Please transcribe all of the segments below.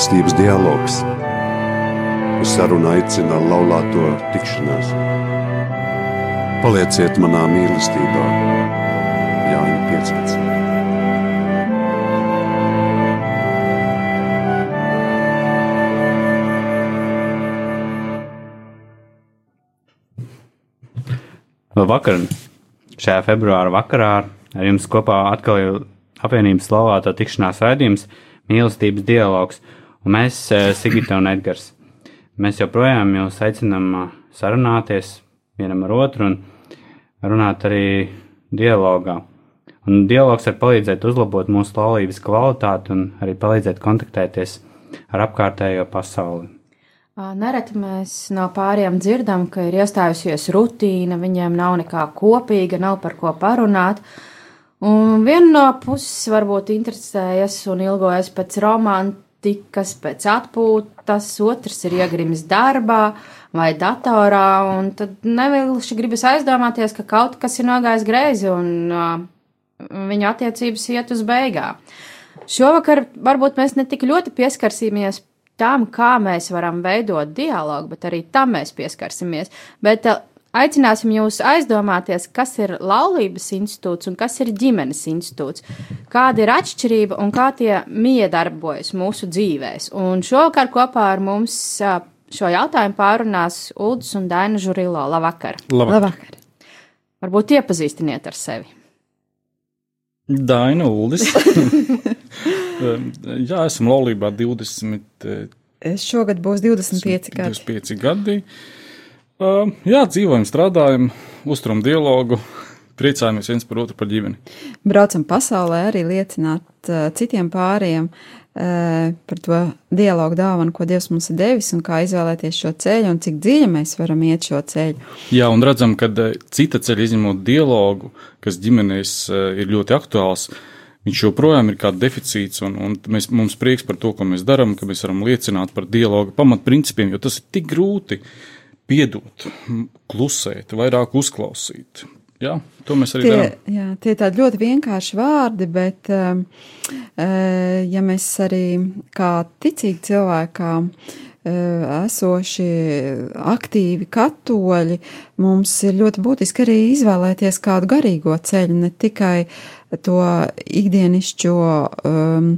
mīlestības dialogs. Uz sarunu aicina laulāto tikšanās. Palieciet manā mīlestībā, Jāņa 15. Vakar, šajā februāra vakarā, ar jums kopā atkal ir apvienības slavēto tikšanās raidījums, mīlestības dialogs, un mēs, eh, Sigita un Edgars, mēs joprojām jūs aicinām eh, sarunāties vienam ar otru un runāt arī dialogā. Un dialogs var palīdzēt uzlabot mūsu laulības kvalitāti un arī palīdzēt kontaktēties ar apkārtējo pasauli. Nereti mēs no pāriem dzirdam, ka ir iestājusies rutīna, viņiem nav nekā kopīga, nav par ko parunāt. Un viena no puses varbūt interesējas un ilgojas pēc romantikas, pēc atpūtas, otrs ir iegrimis darbā vai datorā, un tad nevilši gribas aizdomāties, ka kaut kas ir nogājis greizi un uh, viņu attiecības iet uz beigām. Šovakar varbūt mēs ne tik ļoti pieskarsimies tam, kā mēs varam veidot dialogu, bet arī tam mēs pieskarsimies. Bet uh, aicināsim jūs aizdomāties, kas ir laulības institūts un kas ir ģimenes institūts, kāda ir atšķirība un kā tie miedarbojas mūsu dzīvēs. Un šovakar kopā ar mums šo jautājumu pārunās Uldis un Daina Žurilo. Labvakar! Labvakar. Labvakar. Varbūt iepazīstiniet ar sevi. Daina Uldis. Jā, esmu laulībā 20. Es šogad būs 25 gadi. 25 gadi. Uh, jā, dzīvojam, strādājam, uzturam dialogu, priecājamies viens par otru par ģimeni. Braucam pasaulē arī liecināt uh, citiem pāriem uh, par to dialogu dāvanu, ko Dievs mums ir devis un kā izvēlēties šo ceļu un cik dziļi mēs varam iet šo ceļu. Jā, un redzam, ka cita ceļa izņemot dialogu, kas ģimenēs ir ļoti aktuāls, uh, viņš joprojām ir kā deficīts, un, un mēs, mums prieks par to, ko mēs darām, ka mēs varam liecināt par dialogu pamatprincipiem, jo tas ir tik grūti piedot, klusēt, vairāk uzklausīt. Jā, to mēs arī tie, darām. Jā, tie ir tādi ļoti vienkārši vārdi, bet um, uh, ja mēs arī kā ticīgi cilvēkām uh, esoši aktīvi katoļi, mums ir ļoti būtiski arī izvēlēties kādu garīgo ceļu, ne tikai to ikdienišķo um,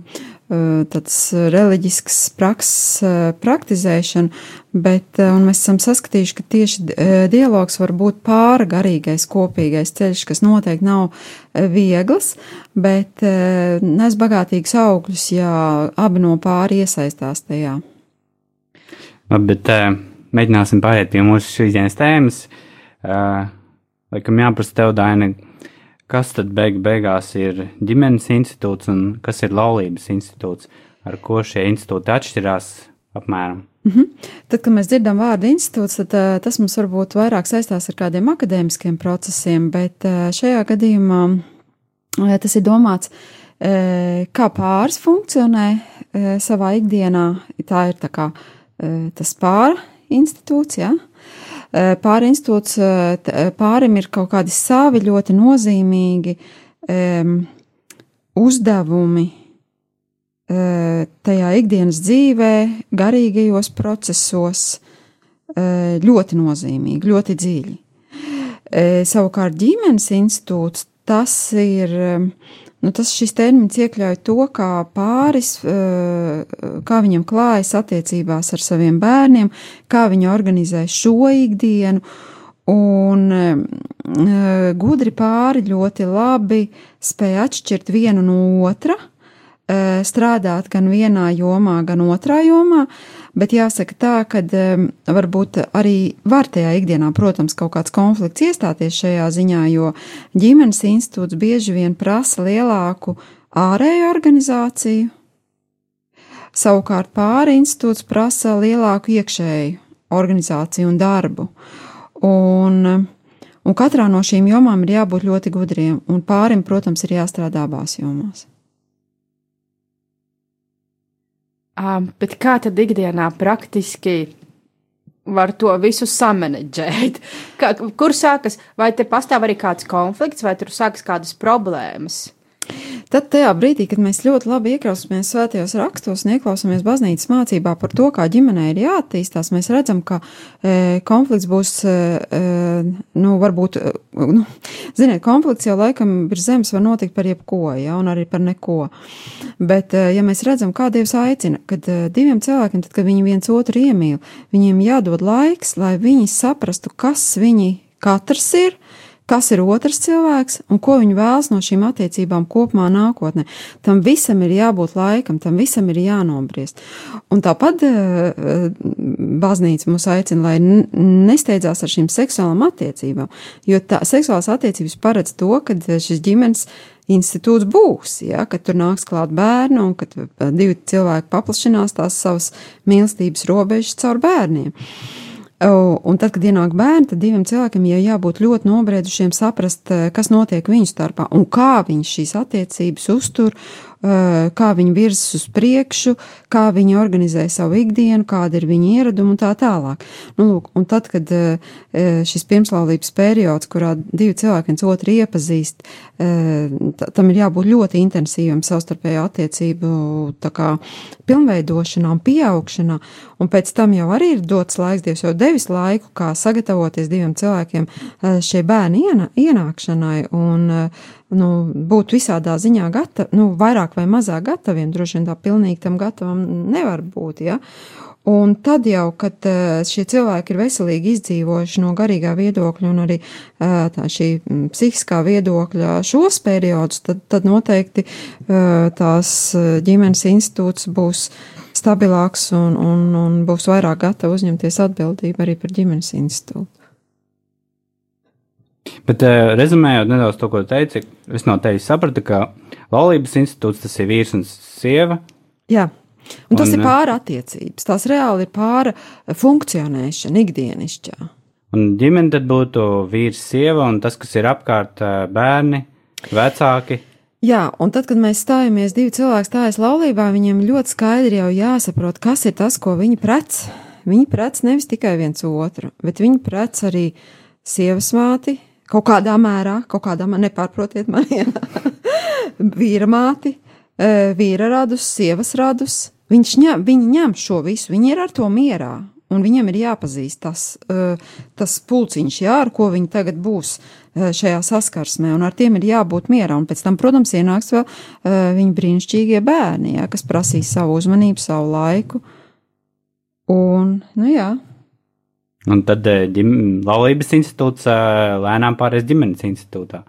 tāds reliģisks prakses uh, praktizēšanu, bet uh, mēs esam saskatījuši, ka tieši dialogs var būt pāra garīgais kopīgais ceļš, kas noteikti nav viegls, bet nes bagātīgus augļus, ja abi no pāri iesaistās tajā. Bet mēģināsim pāriet pie mūsu šīs tēmas. Laikam jāprasa tev, Daina, kas tad beig beigās ir ģimenes institūts un kas ir laulības institūts, ar ko šie institūti atšķirās apmēram? Mm -hmm. Tad, kad mēs dzirdam vārdu institūts, tad uh, tas mums varbūt vairāk saistās ar kādiem akadēmiskiem procesiem, bet uh, šajā gadījumā uh, tas ir domāts, kā pāris funkcionē savā ikdienā. Tā ir tā kā tas pāra institūts, ja? Eh, pāri institūts, eh, eh, pārim ir kaut kādi savi ļoti nozīmīgi um, uzdevumi uh, tajā ikdienas dzīvē, garīgajos procesos, uh, ļoti nozīmīgi, ļoti dziļi. Savukārt ģimenes institūts tas ir um, Nu, tas šis termins iekļauj to, kā pāris, eh, kā viņam klājas attiecībās ar saviem bērniem, kā viņi organizē šo ikdienu. Un eh, gudri pāri ļoti labi spēja atšķirt vienu no otra, eh, strādāt gan vienā jomā, gan otrā jomā, bet jāsaka tā, ka um, varbūt arī var tajā ikdienā, protams, kaut kāds konflikts iestāties šajā ziņā, jo ģimenes institūts bieži vien prasa lielāku ārēju organizāciju, savukārt pāri institūts prasa lielāku iekšēju organizāciju un darbu. Un, un katrā no šīm jomām ir jābūt ļoti gudriem, un pārim, protams, ir jāstrādā abās jomās. Bet kā tad ikdienā praktiski var to visu samanģēt? Kur sākas, vai te pastāv arī kāds konflikts, vai tur sākas kādas problēmas? Tad tajā brīdī, kad mēs ļoti labi ieklausāmies svētajos rakstos un ieklausāmies baznīcas mācībā par to, kā ģimenei ir jāattīstās, mēs redzam, ka e, konflikts būs, e, nu, varbūt, e, nu, ziniet, konflikts jau laikam ir zemes var notikt par jebko, ja, un arī par neko. Bet, e, ja mēs redzam, kā Dievs aicina, kad e, diviem cilvēkiem, tad, kad viņi viens otru iemīl, viņiem jādod laiks, lai viņi saprastu, kas viņi katrs ir, kas ir otrs cilvēks un ko viņi vēlas no šīm attiecībām kopumā nākotnē. Tam visam ir jābūt laikam, tam visam ir jānobriest. Un tāpat uh, baznīca mūs aicina, lai nesteidzās ar šīm seksuālām attiecībām, jo tā seksuālās attiecības paredz to, ka šis ģimenes institūts būs, ja, kad tur nāks klāt bērni un kad divi cilvēki paplašinās tās savas mīlestības robežas caur bērniem. Uh, Un tad, kad ienāk bērni, tad diviem cilvēkiem jau jābūt ļoti nobriedušiem saprast, eh, kas notiek viņu starpā un kā viņi šīs attiecības uztur kā viņi virzas uz priekšu, kā viņi organizē savu ikdienu, kāda ir viņa ieraduma un tā tālāk. Nu, lūk, un tad, kad eh, šis pirmslaulības periods, kurā divi cilvēki viens otru iepazīst, eh, tam ir jābūt ļoti intensīvam savstarpēju attiecību kā, pilnveidošanā un pieaugšanā, un pēc tam jau arī ir dots laiks, Dievs jau devis laiku, kā sagatavoties diviem cilvēkiem šie bērni ienākšanai, un nu, būt visādā ziņā gatavi, nu, vairāk vai mazāk gataviem, droši vien tā pilnīgi tam gatavam nevar būt, ja. Un tad jau, kad uh, šie cilvēki ir veselīgi izdzīvojuši no garīgā viedokļa un arī uh, tā šī psihiskā viedokļa šos periodus, tad, tad noteikti uh, tās ģimenes institūts būs stabilāks un, un, un būs vairāk gatava uzņemties atbildību arī par ģimenes institūtu. Bet, uh, rezumējot nedaudz to, ko teici, es no tevis sapratu, ka laulības institūts tas ir vīrs un sieva. Jā. Un tas un, ir pāra attiecības. Tās reāli ir pāra funkcionēšana ikdienišķā. Un ģimene tad būtu vīrs, sieva un tas, kas ir apkārt bērni, vecāki. Jā, un tad, kad mēs stājamies divi cilvēki stājas laulībā, viņiem ļoti skaidri jau jāsaprot, kas ir tas, ko viņi prec. Viņi prec nevis tikai viens otru, bet viņi prec arī sievas māti, kaut kādā mērā, kaut kādā mērā nepārprotiet mani, vīra māti, e, vīra radus, sievas radus. Viņš ņem, viņi ņem šo visu, viņi ir ar to mierā, un viņam ir jāpazīst tas, e, tas pulciņš, jā, ar ko viņi tagad būs e, šajā saskarsmē, un ar tiem ir jābūt mierā. Un pēc tam, protams, ienāks vēl viņa brīnišķīgie bērni, jā, kas prasīs savu uzmanību, savu laiku. Un, nu jā, Un tad ģim, laulības institūts lēnām pāries ģimenes institūtā.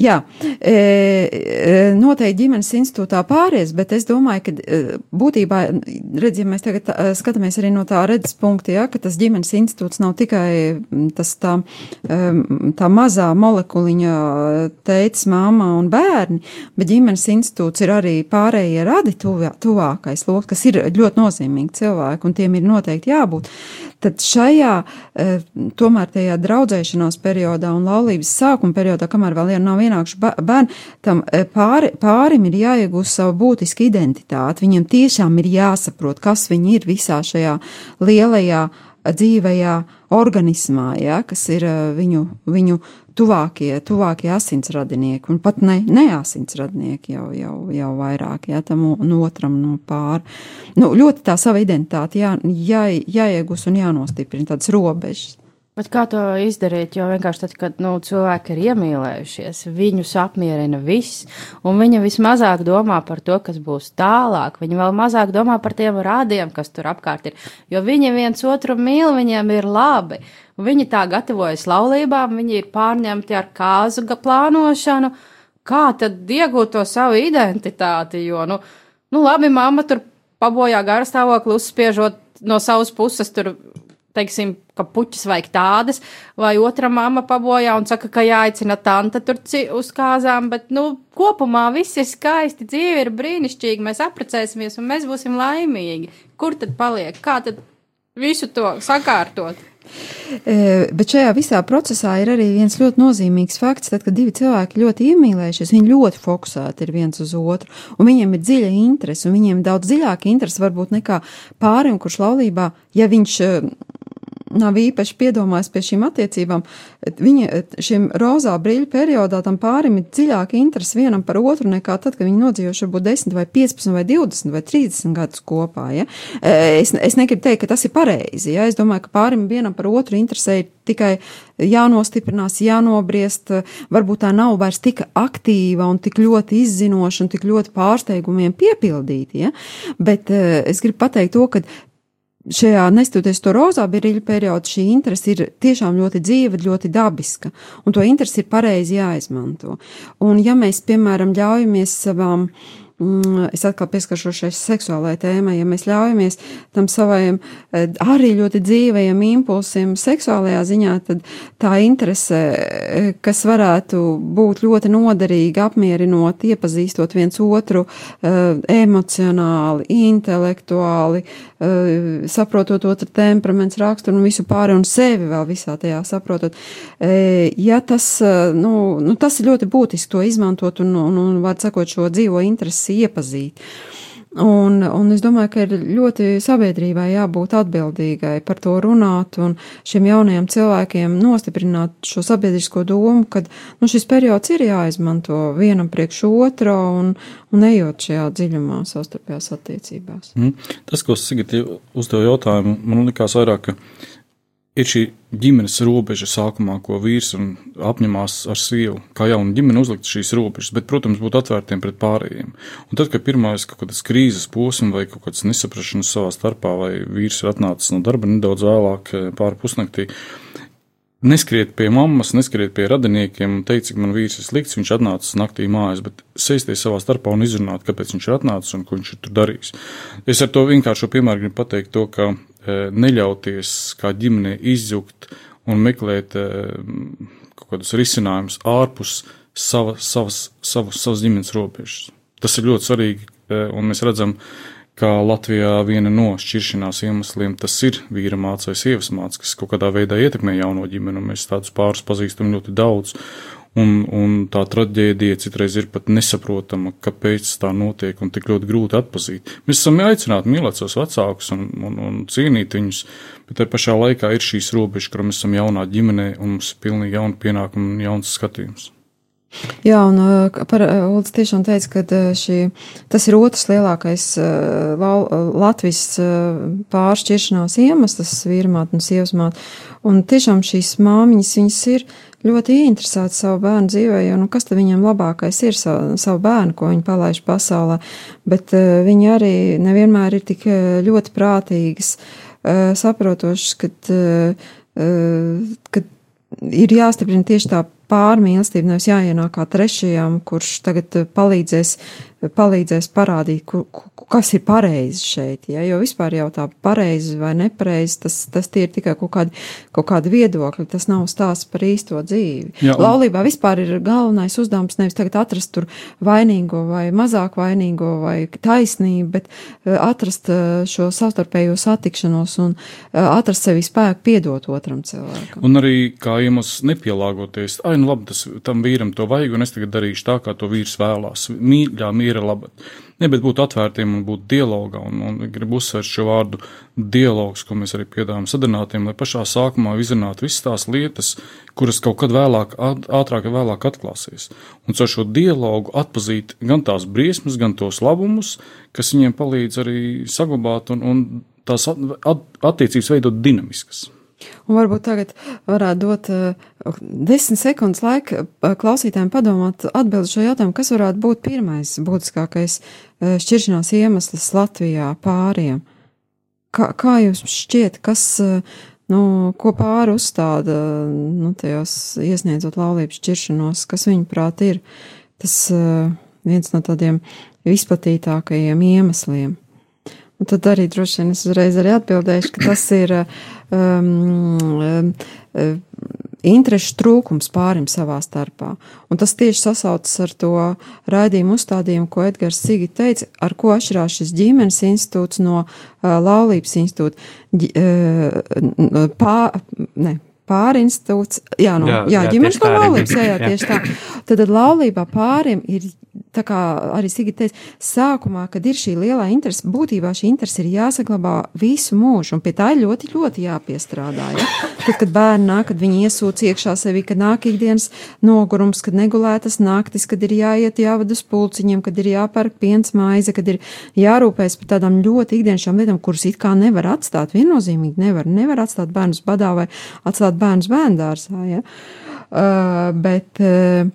Jā, e, e, noteikti ģimenes institūtā pāries, bet es domāju, ka e, būtībā, redz, ja mēs tagad skatāmies arī no tā redzes punkta, ja, ka tas ģimenes institūts nav tikai tas tā, tā mazā molekuliņa teicis, māma un bērni, bet ģimenes institūts ir arī pārējie radi tuvā, tuvākais loks, kas ir ļoti nozīmīgi cilvēki, un tiem ir noteikti jābūt. Tad šajā, tomēr tajā draudzēšanās periodā un laulības sākuma periodā, kamēr vēl nav ienākuši bērni, tam e, pāri, pārim ir jāiegūst savu būtisku identitāti. Viņam tiešām ir jāsaprot, kas viņi ir visā šajā lielajā dzīvajā organismā, ja, kas ir e, viņu, viņu tuvākie, tuvākie asinsradinieki, un pat ne, ne asinsradinieki jau, jau, jau vairāk, ja, tam no otram no pāri. Nu, ļoti tā sava identitāte jā, jā, jāiegūst un jānostiprina tādas robežas. Bet kā to izdarīt? Jo vienkārši tad, kad nu, cilvēki ir iemīlējušies, viņus apmierina viss, un viņi vismazāk domā par to, kas būs tālāk. Viņi vēl mazāk domā par tiem rādiem, kas tur apkārt ir. Jo viņi viens otru mīl, viņiem ir labi. Viņi tā gatavojas laulībām, viņi ir pārņemti ar kāzu plānošanu. Kā tad iegūt to savu identitāti? Jo, nu, nu labi, mamma tur pabojā garstāvokli, uzspiežot no savas puses tur teiksim, ka puķis vajag tādas, vai otra mamma pabojā un saka, ka jāaicina tante tur uz kāzām, bet, nu, kopumā viss ir skaisti, dzīve ir brīnišķīga, mēs apprecēsimies un mēs būsim laimīgi. Kur tad paliek? Kā tad visu to sakārtot? E, bet šajā visā procesā ir arī viens ļoti nozīmīgs fakts, tad, kad divi cilvēki ļoti iemīlējušies, viņi ļoti fokusēti ir viens uz otru, un viņiem ir dziļa interese, un viņiem daudz dziļāka interese varbūt nekā pārim, kurš laulībā, ja viņš nav īpaši piedomājis pie šīm attiecībām, viņa šiem rozā brīļu periodā tam pārim ir dziļāka interese vienam par otru nekā tad, kad viņi nodzīvojuši varbūt 10 vai 15 vai 20 vai 30 gadus kopā. Ja? Es, es negribu teikt, ka tas ir pareizi. Ja? Es domāju, ka pārim vienam par otru interesē tikai jānostiprinās, jānobriest, varbūt tā nav vairs tik aktīva un tik ļoti izzinoša un tik ļoti pārsteigumiem piepildīta. Ja? Bet es gribu pateikt to, ka šajā nestoties to rozā birīļu periodu, šī interese ir tiešām ļoti dzīva, ļoti dabiska, un to interesi ir pareizi jāizmanto. Un ja mēs, piemēram, ļaujamies savām Mm, es atkal pieskaršos šai seksuālajai tēmai, ja mēs ļaujamies tam savajam eh, arī ļoti dzīvajam impulsiem seksuālajā ziņā, tad tā interese, eh, kas varētu būt ļoti noderīga, apmierinot, iepazīstot viens otru eh, emocionāli, intelektuāli, saprotot otru temperaments, raksturu un visu pāri un sevi vēl visā tajā saprotot. Ja tas, nu, nu tas ir ļoti būtiski to izmantot un, un, un var sakot, šo dzīvo interesi iepazīt. Un, un es domāju, ka ir ļoti sabiedrībai jābūt atbildīgai par to runāt un šiem jaunajiem cilvēkiem nostiprināt šo sabiedrisko domu, ka nu, šis periods ir jāizmanto vienam priekš otro un, un ejot šajā dziļumā savstarpējās attiecībās. Mm. Tas, ko Sigita uzdev jautājumu, man likās vairāk, ka ir šī ģimenes robeža sākumā, ko vīrs apņemās ar sievu, kā jauna ģimene uzlikt šīs robežas, bet, protams, būt atvērtiem pret pārējiem. Un tad, kad pirmais kaut kādas krīzes posms vai kaut kādas nesaprašanas savā starpā, vai vīrs ir atnācis no darba nedaudz vēlāk eh, pāri pusnaktī, neskriet pie mammas, neskriet pie radiniekiem un teikt, cik man vīrs ir slikts, viņš atnācis naktī mājās, bet sēsties savā starpā un izrunāt, kāpēc viņš ir atnācis un ko viņš ir tur darījis. Es ar to vienkāršo piemēru gribu pateikt to, ka e, neļauties kā ģimenei izjukt un meklēt e, kaut kādus risinājumus ārpus sava, savas, savas, savas ģimenes robežas. Tas ir ļoti svarīgi, e, un mēs redzam, ka Latvijā viena no šķiršanās iemesliem tas ir vīra mācīja vai sievas mācīja, kas kaut kādā veidā ietekmē jauno ģimeni, un mēs tādus pārus pazīstam ļoti daudz. Un, un tā traģēdija citreiz ir pat nesaprotama, kāpēc tā notiek un tik ļoti grūti atpazīt. Mēs esam aicināti mīlēt savus vecākus un, un, un cienīt viņus, bet tajā pašā laikā ir šīs robežas, kur mēs esam jaunā ģimenē un mums ir pilnīgi jauna pienākuma un jauns skatījums. Jā, un uh, par uh, Ulds tiešām teica, ka uh, šī, tas ir otrs lielākais Latvijas pāršķiršanās iemesls, vīrmāt un sievasmāt. Un tiešām šīs māmiņas, viņas ir ļoti ieinteresētas savu bērnu dzīvē, jo, nu, kas tad viņam labākais ir savu, savu bērnu, ko viņi palaiž pasaulē, bet viņi arī nevienmēr ir tik ļoti prātīgas, saprotošas, kad, kad ir jāstiprina tieši tā pārmīlestība, nevis jāienāk kā trešajam, kurš tagad palīdzēs palīdzēs parādīt, ku, ku, kas ir pareizi šeit. Ja? Jo vispār jau tā pareizi vai nepareizi, tas, tas tie ir tikai kaut kādi, kaut kādi viedokļi, tas nav stāsts par īsto dzīvi. Jā, un... Laulībā vispār ir galvenais uzdevums nevis tagad atrast tur vainīgo vai mazāk vainīgo vai taisnību, bet eh, atrast eh, šo savstarpējo satikšanos un eh, atrast sevi spēku piedot otram cilvēkam. Un arī kā iemesls nepielāgoties, ai, nu labi, tas tam vīram to vajag, un es tagad darīšu tā, kā to vīrs vēlās. Mīļā, mīļā ir laba. Ne, bet būt atvērtiem un būt dialogā, un, un gribu uzsvērt šo vārdu dialogs, ko mēs arī piedāvājam sadarbinātiem, lai pašā sākumā izrunātu visas tās lietas, kuras kaut kad vēlāk, ātrāk vai vēlāk atklāsies. Un ar šo dialogu atpazīt gan tās briesmas, gan tos labumus, kas viņiem palīdz arī saglabāt un, un tās at, at, attiecības veidot dinamiskas. Un varbūt tagad varētu dot uh, desmit sekundes laika uh, klausītājiem padomāt atbildi šo jautājumu, kas varētu būt pirmais būtiskākais uh, šķiršanās iemesls Latvijā pāriem. Kā, kā jums šķiet, kas, uh, nu, ko pāri uzstāda, nu, tajos iesniedzot laulības šķiršanos, kas viņuprāt ir tas viens no tādiem visplatītākajiem iemesliem? Un tad arī droši vien es uzreiz arī atbildēšu, ka tas ir um, um, interešu trūkums pārim savā starpā. Un tas tieši sasaucas ar to raidījumu uzstādījumu, ko Edgars Sigi teica, ar ko atšķirās šis ģimenes institūts no uh, laulības institūta. Ģi, uh, pā, ne, pārinstitūts, jā, no, jā, jā, jā ģimenes no laulības, jā, jā, tieši tā. Tad, tad laulībā pārim ir tā kā arī Sigita teica, sākumā, kad ir šī lielā interese, būtībā šī interese ir jāsaglabā visu mūžu, un pie tā ir ļoti, ļoti jāpiestrādā. Ja? Tad, kad bērni nāk, kad viņi iesūc iekšā sevi, kad nāk ikdienas nogurums, kad negulētas naktis, kad ir jāiet jāvada uz pulciņiem, kad ir jāpērk piens maize, kad ir jārūpēs par tādām ļoti ikdienišķām lietām, kuras it kā nevar atstāt, viennozīmīgi nevar, nevar atstāt bērnus badā vai atstāt bērnus bērndārsā. Ja? Uh, bet, uh,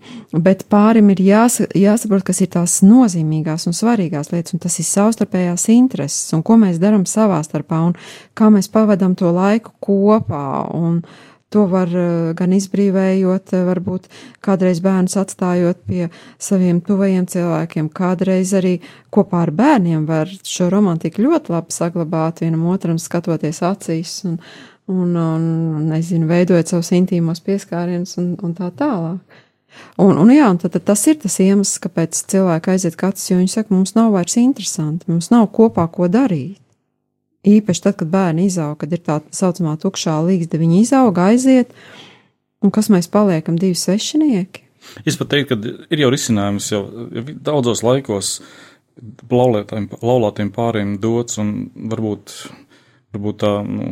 bet pārim ir jās, jāsaprot, kas ir tās nozīmīgās un svarīgās lietas, un tas ir savstarpējās intereses, un ko mēs darām savā starpā, un kā mēs pavadām to laiku kopā. Un, To var uh, gan izbrīvējot, varbūt kādreiz bērnus atstājot pie saviem tuvajiem cilvēkiem, kādreiz arī kopā ar bērniem var šo romantiku ļoti labi saglabāt, vienam otram skatoties acīs un, un, un nezinu, veidojot savus intīmos pieskārienus un, un tā tālāk. Un, un, jā, un tad, tad tas ir tas iemesls, kāpēc cilvēki aiziet katrs, jo viņi saka, mums nav vairs interesanti, mums nav kopā ko darīt. Īpaši tad, kad bērni izaug, kad ir tā saucamā tukšā līgsta, viņi izaug, aiziet, un kas mēs paliekam divi svešinieki? Es pat teiktu, ka ir jau risinājums jau daudzos laikos laulātiem pāriem dots, un varbūt, varbūt tā, nu,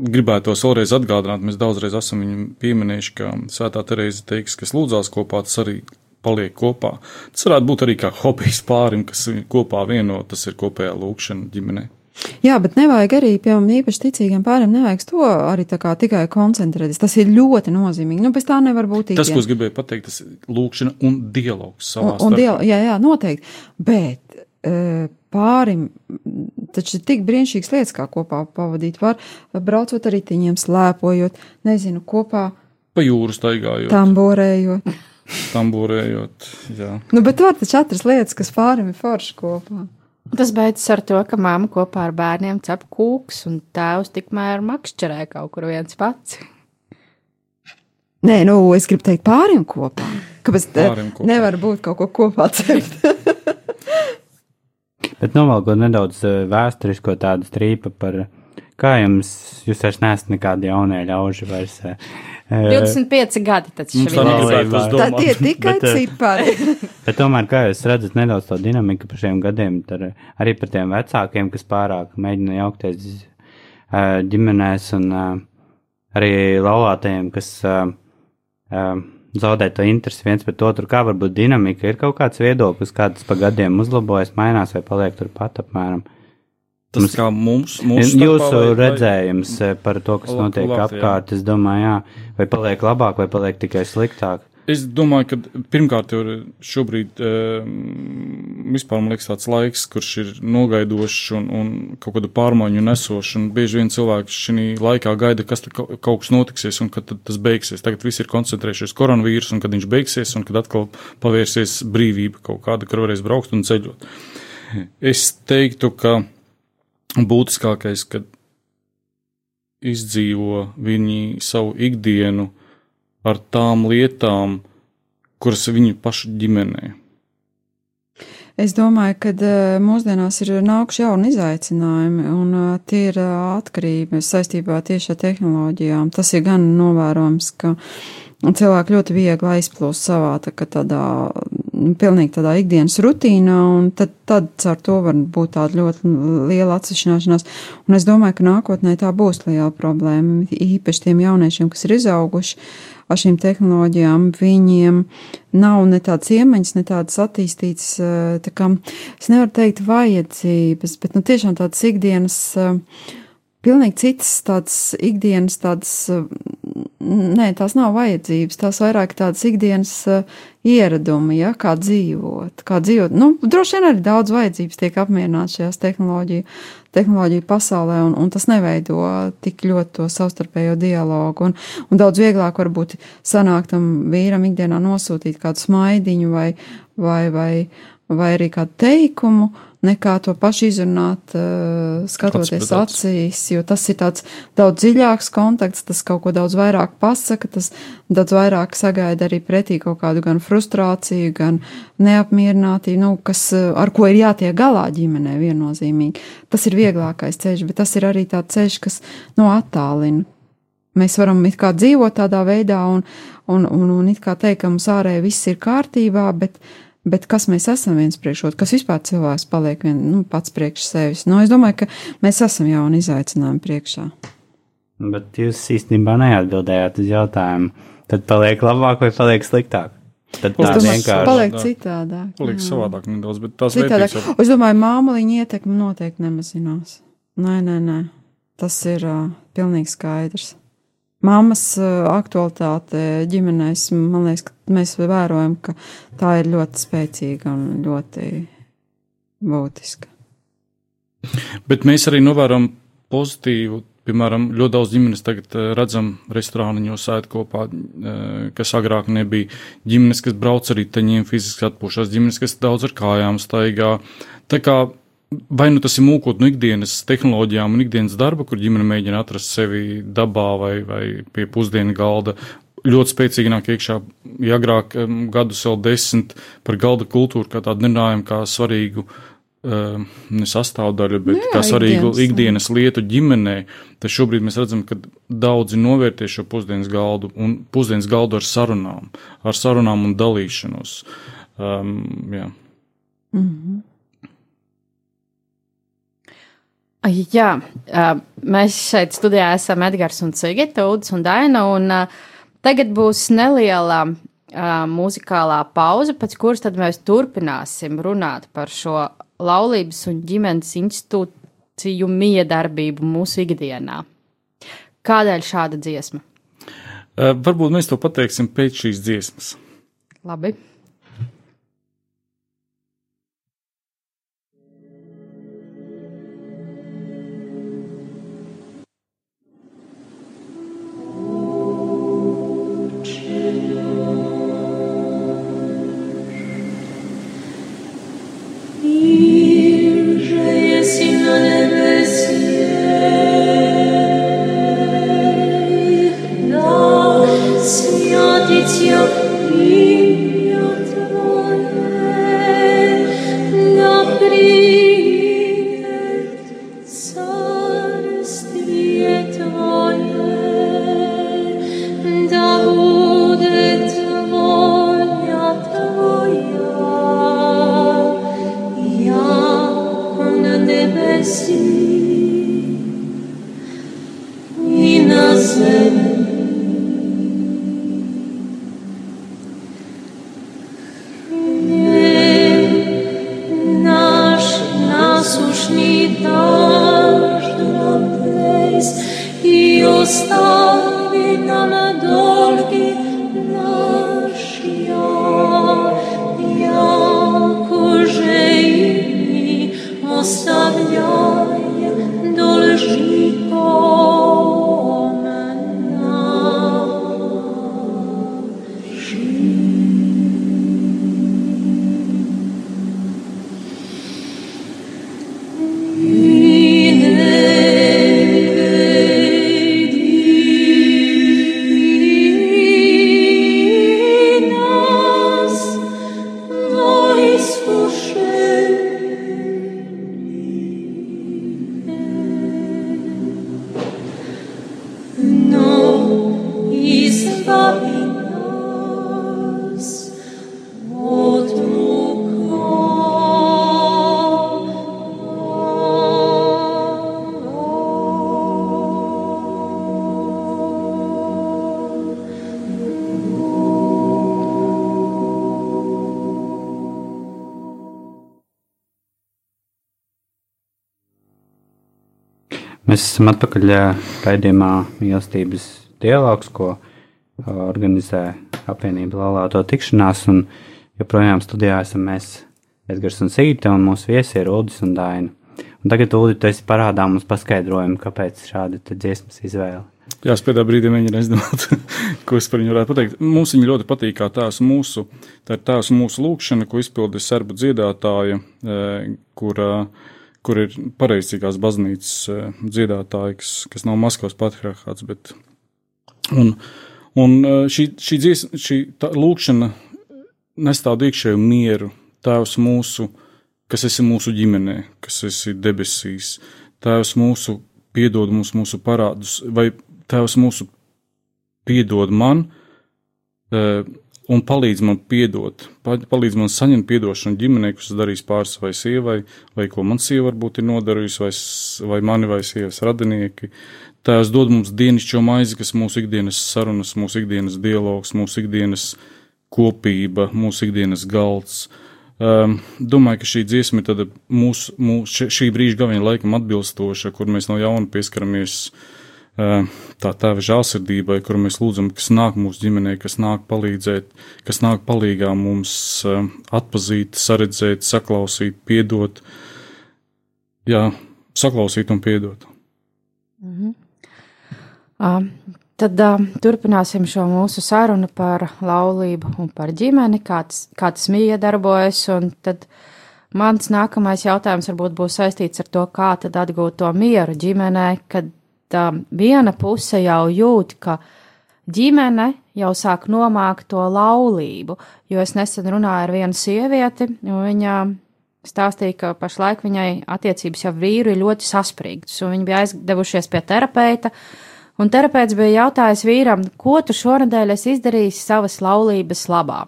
gribētos vēlreiz atgādināt, mēs daudzreiz esam viņu pieminējuši, ka Svētā Terēza teiks, kas lūdzās kopā, tas arī paliek kopā. Tas varētu būt arī kā hobijs pārim, kas kopā vieno, tas ir kopējā lūkšana ģimenei. Jā, bet nevajag arī, piemēram, īpaši ticīgiem pāriem, nevajag to arī tā kā tikai koncentrēties. Tas ir ļoti nozīmīgi. Nu, bez tā nevar būt ikdien. Tas, ko es gribēju pateikt, tas ir lūkšana un dialogs savā un, un dialog, Jā, jā, noteikti. Bet e, pārim taču ir tik brīnišķīgas lietas, kā kopā pavadīt. Var braucot ar ritiņiem, slēpojot, nezinu, kopā. Pa jūru staigājot. Tamborējot. Tamborējot, jā. Nu, bet var taču atrast lietas, kas pārim ir forši kopā. Tas beidzas ar to, ka mamma kopā ar bērniem cep kūks, un tēvs tikmēr makšķerē kaut kur viens pats. Nē, nu, es gribu teikt pāriem kopā. Kāpēc kopā. nevar būt kaut ko kopā cept? Bet novalkot nedaudz eh, vēsturisko tādu strīpu par, kā jums, jūs vairs neesat nekādi jaunie ļauži vairs. 25 eh, gadi tas ir. Tā tie ir tikai bet, eh, cipari. bet tomēr, kā jūs redzat, nedaudz to dinamiku par šiem gadiem, tad arī par tiem vecākiem, kas pārāk mēģina jaukties ģimenēs un arī laulātajiem, kas zaudēt to interesi viens pret otru, kā varbūt dinamika ir kaut kāds viedoklis, kāds pa gadiem uzlabojas, mainās vai paliek turpat apmēram. Tas mums, kā mums, mums jūsu redzējums vai, par to, kas notiek labāk, apkārt, jā. es domāju, jā, vai paliek labāk, vai paliek tikai sliktāk. Es domāju, ka pirmkārt jau šobrīd e, vispār man liekas tāds laiks, kurš ir nogaidošs un, un kaut kādu pārmaiņu nesošs. Bieži vien cilvēki šī laikā gaida, kas kaut kas notiksies un kad tas beigsies. Tagad viss ir koncentrējušies koronavīrus un kad viņš beigsies un kad atkal pavērsies brīvība kaut kāda, kur varēs braukt un ceļot. Es teiktu, ka būtiskākais, kad izdzīvo viņi savu ikdienu ar tām lietām, kuras viņu pašu ģimenē. Es domāju, ka uh, mūsdienās ir nākuši jauni izaicinājumi, un uh, tie ir uh, atkarīgi saistībā tieši ar tehnoloģijām. Tas ir gan novērojams, ka cilvēki ļoti viegli aizplūst savā tā, tādā, pilnīgi tādā ikdienas rutīnā, un tad, tad ar to var būt tāda ļoti liela atsevišķināšanās. Un es domāju, ka nākotnē tā būs liela problēma, īpaši tiem jauniešiem, kas ir izauguši ar šīm tehnoloģijām, viņiem nav ne tāds iemaņas, ne tādas attīstītas, eh, tā kā es nevaru teikt vajadzības, bet nu tiešām tādas ikdienas, eh, pilnīgi citas tādas ikdienas, tādas, eh, nē, tās nav vajadzības, tās vairāk tādas ikdienas ieradumi, ja, kā dzīvot, kā dzīvot. Nu, droši vien arī daudz vajadzības tiek apmierināts šajās tehnoloģiju, tehnoloģiju pasaulē, un, un tas neveido tik ļoti to savstarpējo dialogu. Un, un daudz vieglāk varbūt sanākt tam vīram ikdienā nosūtīt kādu smaidiņu vai, vai, vai, vai arī kādu teikumu, nekā to pašu izrunāt, uh, skatoties acīs, jo tas ir tāds daudz dziļāks kontakts, tas kaut ko daudz vairāk pasaka, tas daudz vairāk sagaida arī pretī kaut kādu gan frustrāciju, gan neapmierinātību, nu, kas, uh, ar ko ir jātiek galā ģimenē viennozīmīgi. Tas ir vieglākais ceļš, bet tas ir arī tāds ceļš, kas, nu, attālina. Mēs varam it kā dzīvot tādā veidā un, un, un, un it kā teikt, ka mums ārēji viss ir kārtībā, bet, Bet kas mēs esam viens priekš otru, kas vispār cilvēks paliek vien, nu, pats priekš sevis? Nu, es domāju, ka mēs esam jau un izaicinājumi priekšā. Bet jūs īstenībā neatbildējāt uz jautājumu. Tad paliek labāk vai paliek sliktāk? Tad tā vienkārši. Paliek citādāk. Paliek jā. savādāk nedaudz, bet tās Citādāk. vērtības jau Es domāju, māmaliņa ietekme noteikti nemazinās. Nē, nē, nē. Tas ir uh, pilnīgi skaidrs. Māmas uh, aktualitāte ģimenēs, man liekas, ka mēs vērojam, ka tā ir ļoti spēcīga un ļoti būtiska. Bet mēs arī novērojam pozitīvu. Piemēram, ļoti daudz ģimenes tagad eh, redzam restorāniņos sēž kopā, eh, kas agrāk nebija. Ģimenes, kas brauc arī teņiem fiziski atpūšas, ģimenes, kas daudz ar kājām staigā. Tā kā vai nu tas ir mūkot no ikdienas tehnoloģijām un ikdienas darba, kur ģimene mēģina atrast sevi dabā vai, vai pie pusdienu galda. Ļoti spēcīgi nāk iekšā, ja agrāk um, gadus vēl desmit par galda kultūru kā tādu nerunājam kā svarīgu um, sastāvdaļu, bet Nu jā, kā svarīgu ikdienas, ikdienas lietu ģimenē. Tad šobrīd mēs redzam, ka daudzi novērtē šo pusdienas galdu un pusdienas galdu ar sarunām, ar sarunām un dalīšanos. Um, jā. Mm -hmm. Jā, mēs šeit studijā esam Edgars un Sigita, Udis un Daina, un tagad būs neliela muzikālā pauze, pēc kuras tad mēs turpināsim runāt par šo laulības un ģimenes institūciju miedarbību mūsu ikdienā. Kādēļ šāda dziesma? Varbūt mēs to pateiksim pēc šīs dziesmas. Labi. Signor Tizio, io. Mēs esam atpakaļ raidījumā mīlestības dialogs, ko organizē apvienība Lalāto tikšanās, un joprojām studijā esam mēs, Edgars un Sīta, un mūsu viesi ir Udis un Daina. Un tagad, Udi, tu esi parādā mums paskaidrojumu, kāpēc šāda dziesmas izvēle. Jā, es pēdējā brīdī mēģināju izdomāt, ko es par viņu varētu pateikt. Mums viņa ļoti patīk, kā tās mūsu, tā ir tās mūsu lūkšana, ko izpildīja serbu dziedātāja, eh, kur, eh, kur ir pareizīgās baznīcas eh, dziedātāja, kas, kas nav Maskavas patriarchāts, bet. Un, un eh, šī, šī, dzies, šī lūkšana nes tādu iekšēju mieru, Tēvs mūsu, kas esi mūsu ģimenē, kas esi debesīs, Tēvs mūsu, piedod mums mūsu parādus, vai Tēvs mūsu piedod man, eh, un palīdz man piedot, pa- palīdz man saņemt piedošanu ģimenei, kas darīs pāri savai sievai, vai ko man sieva varbūt ir nodarījusi, vai, vai mani vai sievas radinieki. Tēvs dod mums dienascho maizi, kas mūsu ikdienas sarunas, mūsu ikdienas dialogs, mūsu ikdienas kopība, mūsu ikdienas galds. Um, domāju, ka šī dziesma ir mūsu, mūsu šī brīža gaviņa laikam atbilstoša, kur mēs no jauna pieskaramies uh, tā tēva žālsirdībai, kur mēs lūdzam, kas nāk mūsu ģimenē, kas nāk palīdzēt, kas nāk palīgā mums uh, atpazīt, saredzēt, saklausīt, piedot. Jā, saklausīt un piedot. Uh, tad uh, turpināsim šo mūsu sarunu par laulību un par ģimeni, kā tas, kā tas mīja darbojas. Tad mans nākamais jautājums varbūt būs saistīts ar to, kā tad atgūt to mieru ģimenē, kad uh, viena puse jau jūt, ka ģimene jau sāk nomākt to laulību. Jo es nesen runāju ar vienu sievieti, un viņa stāstīja, ka pašlaik viņai attiecības jau vīru ir ļoti saspringtas, un viņi bija aizdevušies pie terapeita. Un terapeits bija jautājis vīram, ko tu šonadēļ esi izdarījis savas laulības labā.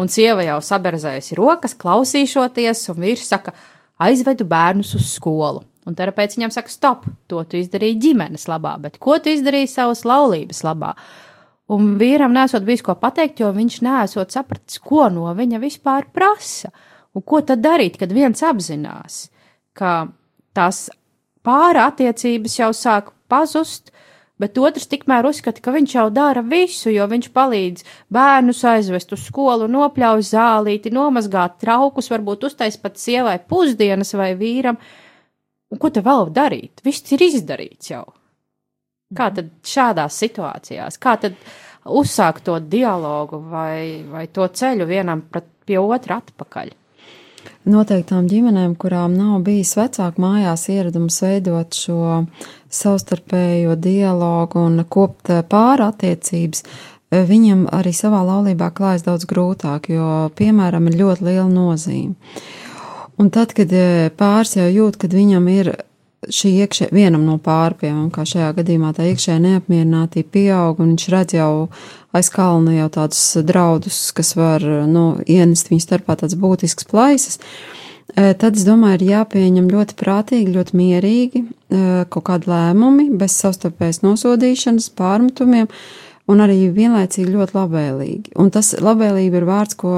Un sieva jau saberzējusi rokas, klausīšoties, un vīrs saka, aizvedu bērnus uz skolu. Un terapeits viņam saka, stop, to tu izdarīji ģimenes labā, bet ko tu izdarīji savas laulības labā? Un vīram nesot bijis ko pateikt, jo viņš nesot sapratis, ko no viņa vispār prasa. Un ko tad darīt, kad viens apzinās, ka tās pāra attiecības jau sāk pazust, bet otrs tikmēr uzskata, ka viņš jau dara visu, jo viņš palīdz bērnus aizvest uz skolu, nopļauj zālīti, nomazgāt traukus, varbūt uztais pat sievai pusdienas vai vīram. Un ko te vēl darīt? Viss ir izdarīts jau. Kā tad šādās situācijās, kā tad uzsākt to dialogu vai, vai to ceļu vienam pret, pie otra atpakaļ? Noteiktām ģimenēm, kurām nav bijis vecāku mājās ieradums veidot šo savstarpējo dialogu un kopt pāra attiecības, viņam arī savā laulībā klājas daudz grūtāk, jo, piemēram, ir ļoti liela nozīme. Un tad, kad pāris jau jūt, kad viņam ir šī iekšē, vienam no pārpiem, kā šajā gadījumā tā iekšējā neapmierinātība pieaug, un viņš redz jau aiz kalna jau tādus draudus, kas var, nu, ienest viņu starpā tāds būtisks plaisas. Tad, es domāju, ir jāpieņem ļoti prātīgi, ļoti mierīgi kaut kādi lēmumi, bez savstarpējas nosodīšanas, pārmetumiem, un arī vienlaicīgi ļoti labvēlīgi. Un tas labvēlība ir vārds, ko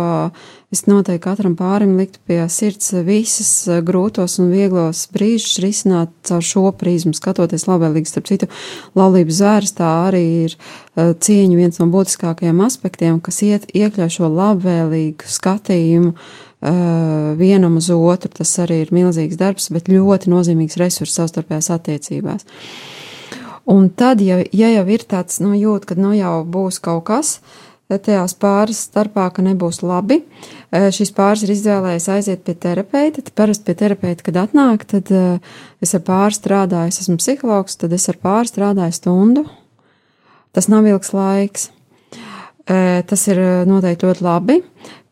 es noteikti katram pārim liktu pie sirds visas grūtos un vieglos brīžus risināt caur šo prizmu, skatoties labvēlīgi. Starp citu, laulības zvērs tā arī ir cieņa viens no būtiskākajiem aspektiem, kas iet, iekļauj šo labvēlīgu skatījumu vienam uz otru. Tas arī ir milzīgs darbs, bet ļoti nozīmīgs resurs savstarpējās attiecībās. Un tad, ja, ja jau ir tāds nu, jūt, ka nu, jau būs kaut kas tajās pāris starpā, ka nebūs labi, šis pāris ir izvēlējies aiziet pie terapeita. Tad parasti pie terapeita, kad atnāk, tad es ar pāri strādāju, es esmu psihologs, tad es ar pāri strādāju stundu. Tas nav ilgs laiks. Tas ir noteikti ļoti labi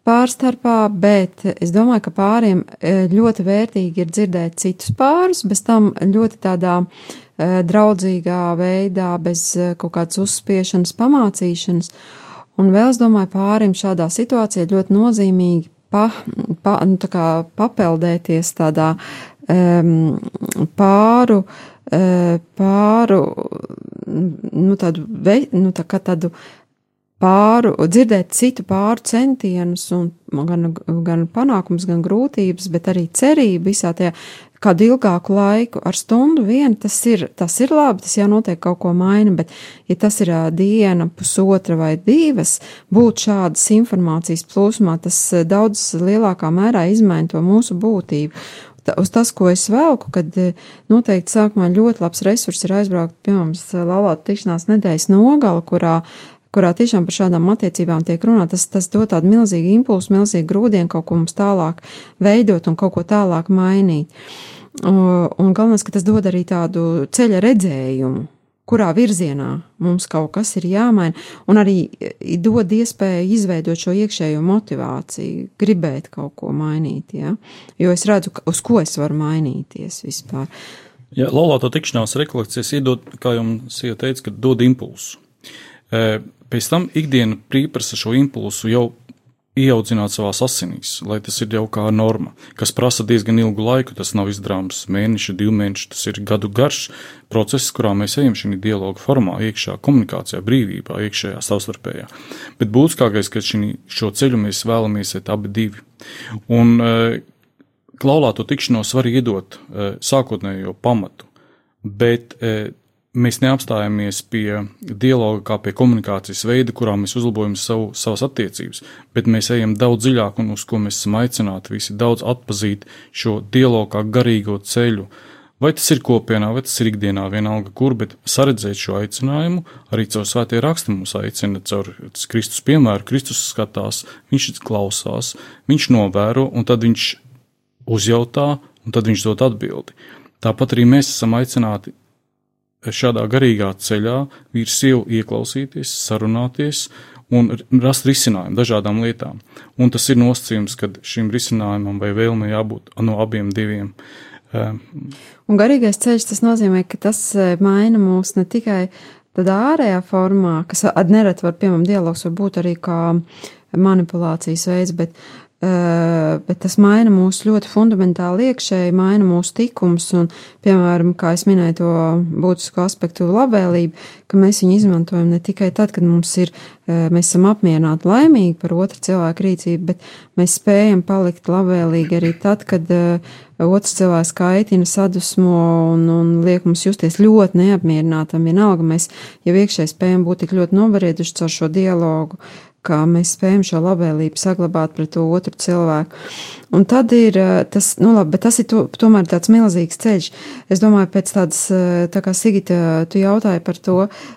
pārstarpā, bet es domāju, ka pāriem ļoti vērtīgi ir dzirdēt citus pārus, bez tam ļoti tādā draudzīgā veidā, bez kaut kādas uzspiešanas, pamācīšanas. Un vēl es domāju, pārim šādā situācijā ļoti nozīmīgi pa, pa, nu, tā papeldēties tādā um, pāru, uh, pāru, nu, tādu, vei, nu, tā kā tādu pāru, dzirdēt citu pāru centienus un gan, gan panākums, gan grūtības, bet arī cerību visā tajā kādu ilgāku laiku ar stundu vien, tas ir, tas ir labi, tas jau noteikti kaut ko maina, bet ja tas ir diena, pusotra vai divas, būt šādas informācijas plūsmā, tas daudz lielākā mērā izmaina to mūsu būtību. Uz tas, ko es velku, kad noteikti sākumā ļoti labs resurs ir aizbraukt, piemēram, laulātu tikšanās nedēļas nogala, kurā kurā tiešām par šādām attiecībām tiek runāts, tas, tas dod tādu milzīgu impulsu, milzīgu grūdienu kaut ko mums tālāk veidot un kaut ko tālāk mainīt. Un galvenais, ka tas dod arī tādu ceļa redzējumu, kurā virzienā mums kaut kas ir jāmaina, un arī dod iespēju izveidot šo iekšējo motivāciju, gribēt kaut ko mainīt, ja? jo es redzu, uz ko es varu mainīties vispār. Ja laulāto tikšanās rekolekcijas iedod, kā jums sieva teica, dod impulsu. Pēc tam ikdiena pieprasa šo impulsu jau ieaudzināt savā asinīs, lai tas ir jau kā norma, kas prasa diezgan ilgu laiku. Tas nav izdarāms mēneši, divi mēneši, tas ir gadu garš process, kurā mēs ejam šajā dialogu formā, iekšā komunikācijā, brīvībā, iekšējā savstarpējā. Bet būtiskākais, ka šī, šo ceļu mēs vēlamies iet abi divi. Un e, laulāto tikšanos var iedot e, sākotnējo pamatu, bet e, mēs neapstājamies pie dialoga kā pie komunikācijas veida, kurā mēs uzlabojam savu, savas attiecības, bet mēs ejam daudz dziļāk un uz ko mēs esam aicināti visi daudz atpazīt šo dialogu kā garīgo ceļu. Vai tas ir kopienā, vai tas ir ikdienā, vienalga kur, bet saredzēt šo aicinājumu arī caur svētie raksti mums aicina, caur Kristus piemēru, Kristus skatās, viņš klausās, viņš novēro, un tad viņš uzjautā, un tad viņš dod atbildi. Tāpat arī mēs esam aicināti šādā garīgā ceļā vīrs sievu ieklausīties, sarunāties un rast risinājumu dažādām lietām. Un tas ir nosacījums, ka šim risinājumam vai vēlmei jābūt no abiem diviem. Um, un garīgais ceļš tas nozīmē, ka tas e, maina mūs ne tikai tādā ārējā formā, kas nereti var, piemēram, dialogs var būt arī kā manipulācijas veids, bet Eh, bet tas maina mūs ļoti fundamentāli iekšēji, maina mūsu tikums, un, piemēram, kā es minēju to būtisko aspektu labvēlību, ka mēs viņu izmantojam ne tikai tad, kad mums ir, eh, mēs esam apmierināti laimīgi par otru cilvēku rīcību, bet mēs spējam palikt labvēlīgi arī tad, kad uh, otrs cilvēks kaitina, sadusmo un, un liek mums justies ļoti neapmierinātam. Vienalga, mēs jau iekšēji spējam būt tik ļoti novarietuši caur šo dialogu, kā mēs spējam šo labvēlību saglabāt pret to otru cilvēku. Un tad ir eh, tas, nu labi, bet tas ir to, tomēr tāds milzīgs ceļš. Es domāju, pēc tādas, eh, tā kā Sigita, tu jautāji par to,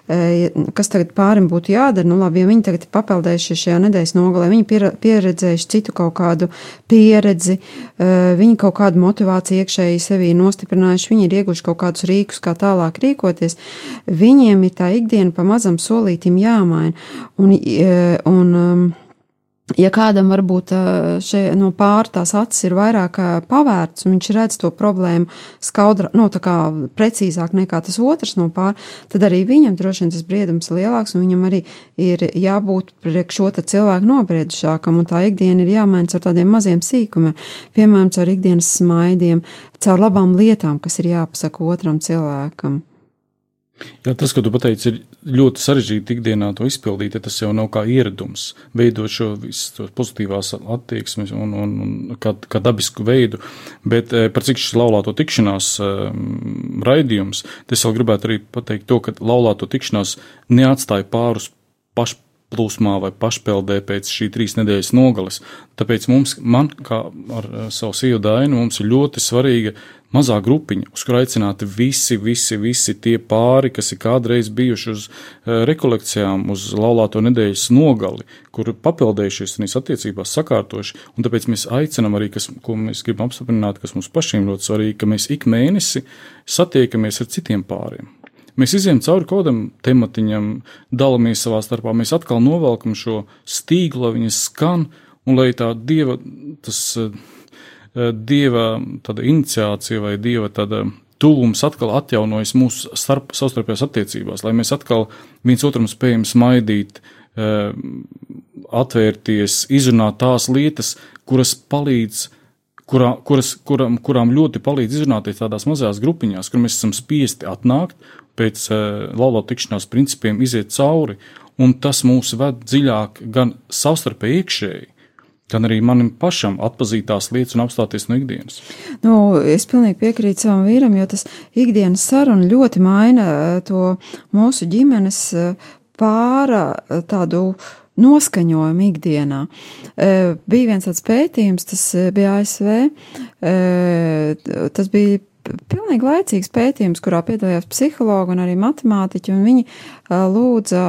eh, kas tagad pārim būtu jādara, nu labi, ja viņi tagad ir papeldējuši šajā nedēļas nogalē, viņi pieredzējuši citu kaut kādu pieredzi, viņi kaut kādu motivāciju iekšēji sevī nostiprinājuši, viņi ir ieguši kaut kādus rīkus, kā tālāk rīkoties, viņiem ir tā ikdiena pamazam solītim jāmaina. Un, un, um, ja kādam varbūt šie, no pār tās acis ir vairāk pavērts, un viņš redz to problēmu skaudra, no nu, tā kā precīzāk nekā tas otrs no pār, tad arī viņam droši vien tas briedums ir lielāks, un viņam arī ir jābūt priekš šo cilvēku nobriedušākam, un tā ikdiena ir jāmaina ar tādiem maziem sīkumiem, piemēram, caur ikdienas smaidiem, caur labām lietām, kas ir jāpasaka otram cilvēkam. Jā, tas, ko tu pateici, ir ļoti sarežģīti ikdienā to izpildīt, ja tas jau nav kā ieradums, veidot šo visu pozitīvās attieksmes un, un, un kā, kā dabisku veidu. Bet eh, par cik šis laulāto tikšanās um, raidījums, es vēl gribētu arī pateikt to, ka laulāto tikšanās neatstāja pārus pašu plūsmā vai pašpeldē pēc šī trīs nedēļas nogales. Tāpēc mums, man, kā ar savu sievu dainu, mums ir ļoti svarīga mazā grupiņa, uz kuru aicināti visi, visi, visi tie pāri, kas ir kādreiz bijuši uz uh, rekolekcijām, uz laulāto nedēļas nogali, kur papildējušies viņas attiecībās sakārtoši, un tāpēc mēs aicinam arī, kas, ko mēs gribam apstiprināt, kas mums pašiem ļoti svarīgi, ka mēs ik mēnesi satiekamies ar citiem pāriem. Mēs izējām cauri kaut kādam tematiņam, dalāmies savā starpā, mēs atkal novelkam šo stīgu, lai viņas skan, un lai tā dieva, tas Eh, dieva iniciācija vai dieva tuvums atkal atjaunojas mūsu starp, savstarpējās attiecībās, lai mēs atkal viens otram spējam smaidīt, eh, atvērties, izrunāt tās lietas, kuras palīdz. Kurā, kuras, kuram, kurām ļoti palīdz izrunāties tādās mazās grupiņās, kur mēs esam spiesti atnākt, pēc uh, eh, laulāta tikšanās principiem iziet cauri, un tas mūs ved dziļāk gan savstarpēji iekšēji, gan arī manam pašam atpazīt tās lietas un apstāties no ikdienas. Nu, es pilnīgi piekrītu savam vīram, jo tas ikdienas saruna ļoti maina eh, to mūsu ģimenes eh, pāra eh, tādu noskaņojumu ikdienā. Bija viens tāds pētījums, tas bija ASV, tas bija pilnīgi laicīgs pētījums, kurā piedalījās psihologi un arī matemātiķi, un viņi lūdza,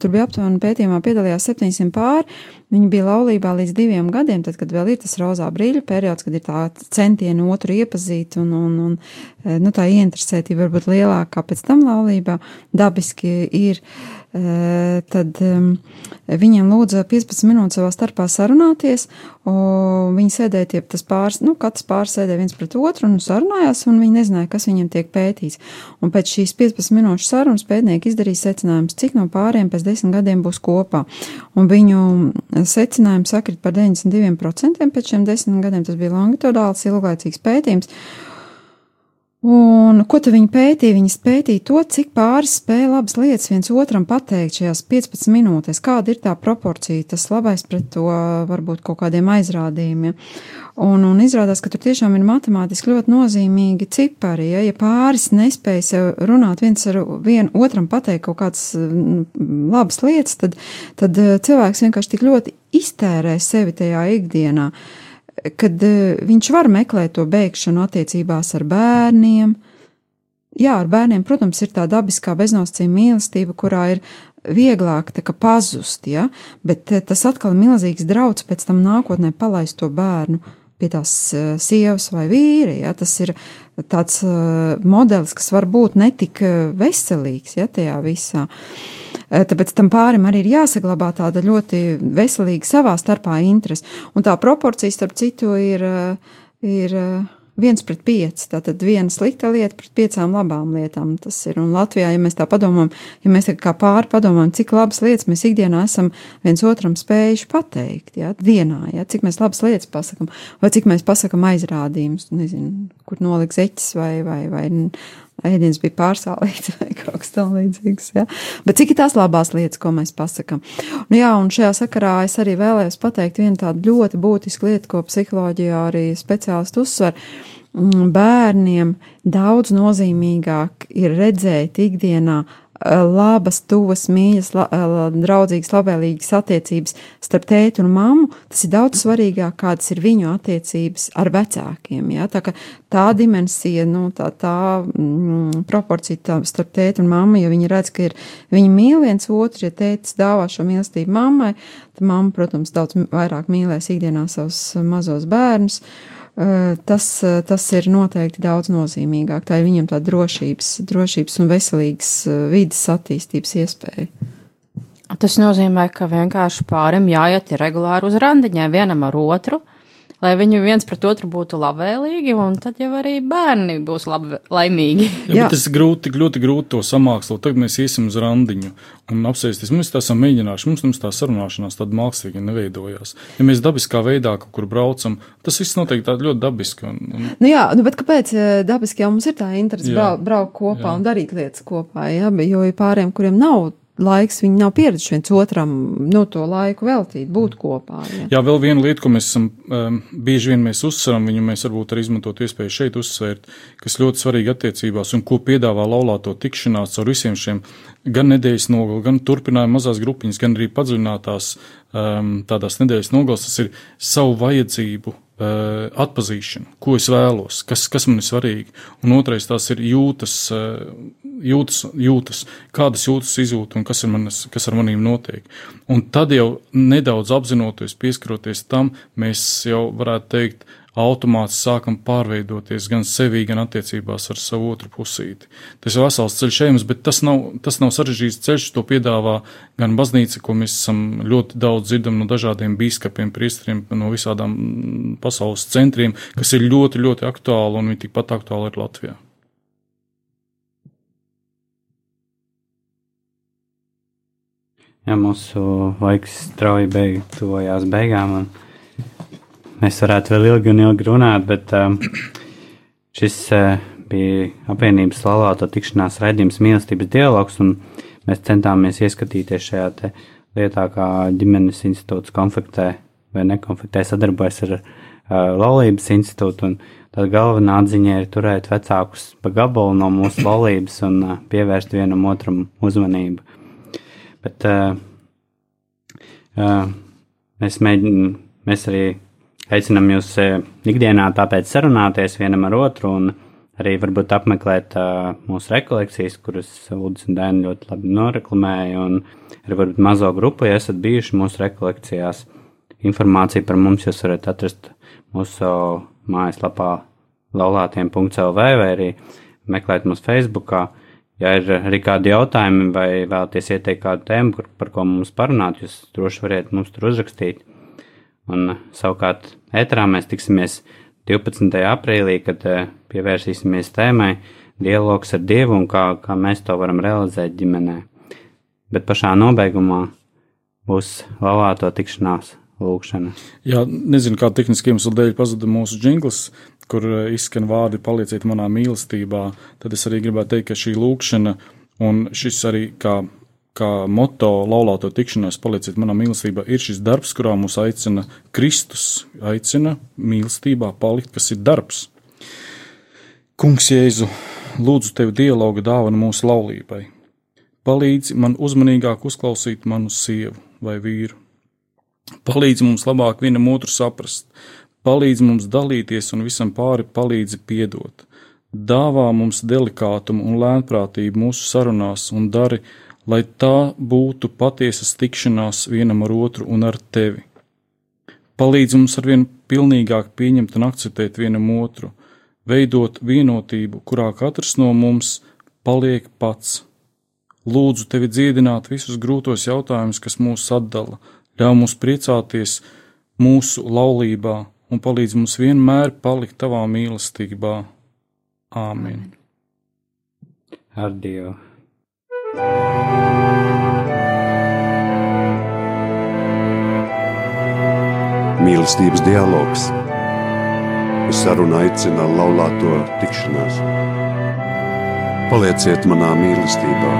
tur bija aptuveni pētījumā piedalījās 700 pāri, viņi bija laulībā līdz diviem gadiem, tad, kad vēl ir tas rozā brīļa periods, kad ir tā centieni otru iepazīt un, un, un nu, tā ieinteresētība varbūt lielākā pēc tam laulībā, dabiski ir. Tad viņiem lūdza 15 minūtes savā starpā sarunāties, un viņi sēdēja tie pāris, nu, katrs pāris sēdēja viens pret otru un sarunājās, un viņi nezināja, kas viņiem tiek pētīts. Un pēc šīs 15 minūšu sarunas pētnieki izdarīja secinājumus, cik no pāriem pēc desmit gadiem būs kopā. Un viņu secinājumi sakrit par 92% pēc šiem desmit gadiem. Tas bija longitudāls, ilglaicīgs pētījums. Un ko tad viņi pētīja? Viņi pētīja to, cik pāris spēja labas lietas viens otram pateikt šajās 15 minūtēs, kāda ir tā proporcija, tas labais pret to varbūt kaut kādiem aizrādījumiem. Un, un izrādās, ka tur tiešām ir matemātiski ļoti nozīmīgi cipari. Ja, ja pāris nespēja sev runāt viens ar vienu otram pateikt kaut kādas labas lietas, tad, tad eh, cilvēks vienkārši tik ļoti iztērē sevi tajā ikdienā. Uh, kad e, viņš var meklēt to bēgšanu attiecībās ar bērniem. Jā, ar bērniem, protams, ir tā dabiskā beznosacījuma mīlestība, kurā ir vieglāk pazust, ja? bet e, tas atkal ir milzīgs drauds pēc tam nākotnē palaist to bērnu pie tās uh, sievas vai vīri. Ja? Tas ir tāds modelis, kas var būt netik veselīgs ja, tajā visā. Uh, tāpēc tam pārim arī ir jāsaglabā tāda ļoti veselīga savā starpā interese. Un tā proporcija, starp citu, ir, eh, ir eh, viens pret pieci. Tātad viena slikta lieta pret piecām labām lietām. Tas ir. Un Latvijā, ja mēs tā padomājam, ja mēs kā pāri padomājam, cik labas lietas mēs ikdienā esam viens otram spējuši pateikt, ja, dienā, ja, cik mēs labas lietas pasakam, vai cik mēs pasakam aizrādījumus, nezinu, kur noliks eķis vai, vai, vai ēdiens bija pārsālīts vai kaut kas tamlīdzīgs. Ja? Bet cik ir tās labās lietas, ko mēs pasakām? Nu, jā, un šajā sakarā es arī vēlējos pateikt vienu tādu ļoti būtisku lietu, ko psiholoģijā arī speciālisti uzsver. Mm, bērniem daudz nozīmīgāk ir redzēt ikdienā labas, tuvas, mīļas, la, draudzīgas, labvēlīgas attiecības starp tēti un mammu, tas ir daudz svarīgāk, kādas ir viņu attiecības ar vecākiem. Ja? Tā, tā dimensija, nu, tā, tā mm, proporcija tā, starp tēti un mammu, ja viņi redz, ka ir, viņi mīl viens otru, ja tētis dāvā šo mīlestību mammai, tad mamma, protams, daudz vairāk mīlēs ikdienā savus mazos bērnus. Uh, Eh, tas, eh, tas ir noteikti daudz nozīmīgāk. Tā ir viņam tā drošības, drošības un veselīgas eh, vidas attīstības iespēja. Tas nozīmē, ka vienkārši pārim jāiet regulāri uz randiņai vienam ar otru, lai viņi viens pret otru būtu labvēlīgi, un tad jau arī bērni būs labi, laimīgi. Jā, bet tas ir grūti, ļoti grūti to samākslot. Tagad mēs iesim uz randiņu un apsēsties. Mēs tā esam mēģinājuši, mums, mums tā sarunāšanās tāda mākslīgi neveidojās. Ja mēs dabiskā veidā kaut kur braucam, tas viss notiek tā ļoti dabiski. Un, un... Nu jā, nu bet kāpēc eh, dabiski jau mums ir tā interese braukt brau kopā jā. un darīt lietas kopā, jā, jo ir pāriem, kuriem nav laiks, viņi nav pieraduši viens otram no to laiku veltīt, būt kopā. Ja. Jā, vēl viena lieta, ko mēs esam um, bieži vien mēs uzsveram, viņu mēs varbūt arī izmantot iespēju šeit uzsvērt, kas ļoti svarīgi attiecībās un ko piedāvā laulāto tikšanās ar visiem šiem gan nedēļas nogali, gan turpinājuma mazās grupiņas, gan arī padziļinātās um, tādās nedēļas nogals, tas ir savu vajadzību Uh, atpazīšana, ko es vēlos, kas, kas man ir svarīgi. Un otrais tās ir jūtas, uh, jūtas, jūtas kādas jūtas izjūta un kas, manas, kas ar manīm notiek. Un tad jau nedaudz apzinoties, pieskaroties tam, mēs jau varētu teikt, automāti sākam pārveidoties gan sevī, gan attiecībās ar savu otru pusīti. Tas ir vesels ceļš ejams, bet tas nav, tas nav sarežģīts ceļš, to piedāvā gan baznīca, ko mēs esam ļoti daudz dzirdam no dažādiem bīskapiem, priestriem, no visādām pasaules centriem, kas ir ļoti, ļoti aktuāli un viņi tikpat aktuāli ir Latvijā. Jā, mūsu laiks strauji beig, tuvojās beigām. Mēs varētu vēl ilgi un ilgi runāt, bet um, šis uh, bija apvienības laulāto tikšanās raidījums mīlestības dialogs, un mēs centāmies ieskatīties šajā lietā, kā ģimenes institūts konfliktē vai nekonfliktē sadarbojas ar uh, laulības institūtu, un tad galvenā atziņa ir turēt vecākus pa gabalu no mūsu laulības un uh, pievērst vienam otram uzmanību. Bet uh, uh, mēs mēģinām, mēs arī Aicinam jūs ikdienā tāpēc sarunāties vienam ar otru un arī varbūt apmeklēt uh, mūsu rekolekcijas, kuras Lūdzu un Dēna ļoti labi noreklamēja, un arī varbūt mazo grupu, ja esat bijuši mūsu rekolekcijās. Informāciju par mums jūs varat atrast mūsu mājaslapā laulātiem.lv vai arī meklēt mūsu Facebookā, Ja ir arī kādi jautājumi vai vēlaties ieteikt kādu tēmu, par, par ko mums parunāt, jūs droši variet mums tur uzrakstīt. Un savukārt ētrā mēs tiksimies 12. aprīlī, kad eh, pievērsīsimies tēmai dialogs ar Dievu un kā, kā mēs to varam realizēt ģimenē. Bet pašā nobeigumā būs lavāto tikšanās lūkšana. Jā, nezinu, kā tehniskiem iemeslu dēļ pazuda mūsu jingls, kur eh, izskan vārdi palieciet manā mīlestībā. Tad es arī gribētu teikt, ka šī lūkšana un šis arī kā kā moto laulāto tikšanās palieciet manā mīlestībā, ir šis darbs, kurā mūs aicina Kristus, aicina mīlestībā palikt, kas ir darbs. Kungs Jēzu, lūdzu tevi dialoga dāvana mūsu laulībai. Palīdzi man uzmanīgāk uzklausīt manu sievu vai vīru. Palīdzi mums labāk vienam otru saprast, palīdzi mums dalīties un visam pāri palīdzi piedot. Dāvā mums delikātumu un lēnprātību mūsu sarunās un dari, lai tā būtu patiesas tikšanās vienam ar otru un ar tevi. Palīdz mums arvien pilnīgāk pieņemt un akceptēt vienam otru, veidot vienotību, kurā katrs no mums paliek pats. Lūdzu tevi dziedināt visus grūtos jautājumus, kas mūs atdala, ļauj mums priecāties mūsu laulībā un palīdz mums vienmēr palikt tavā mīlestībā. Āmen! Ar Dievu! Mīlestības dialogs. Uz sarunu aicina laulāto tikšanās. Palieciet manā mīlestībā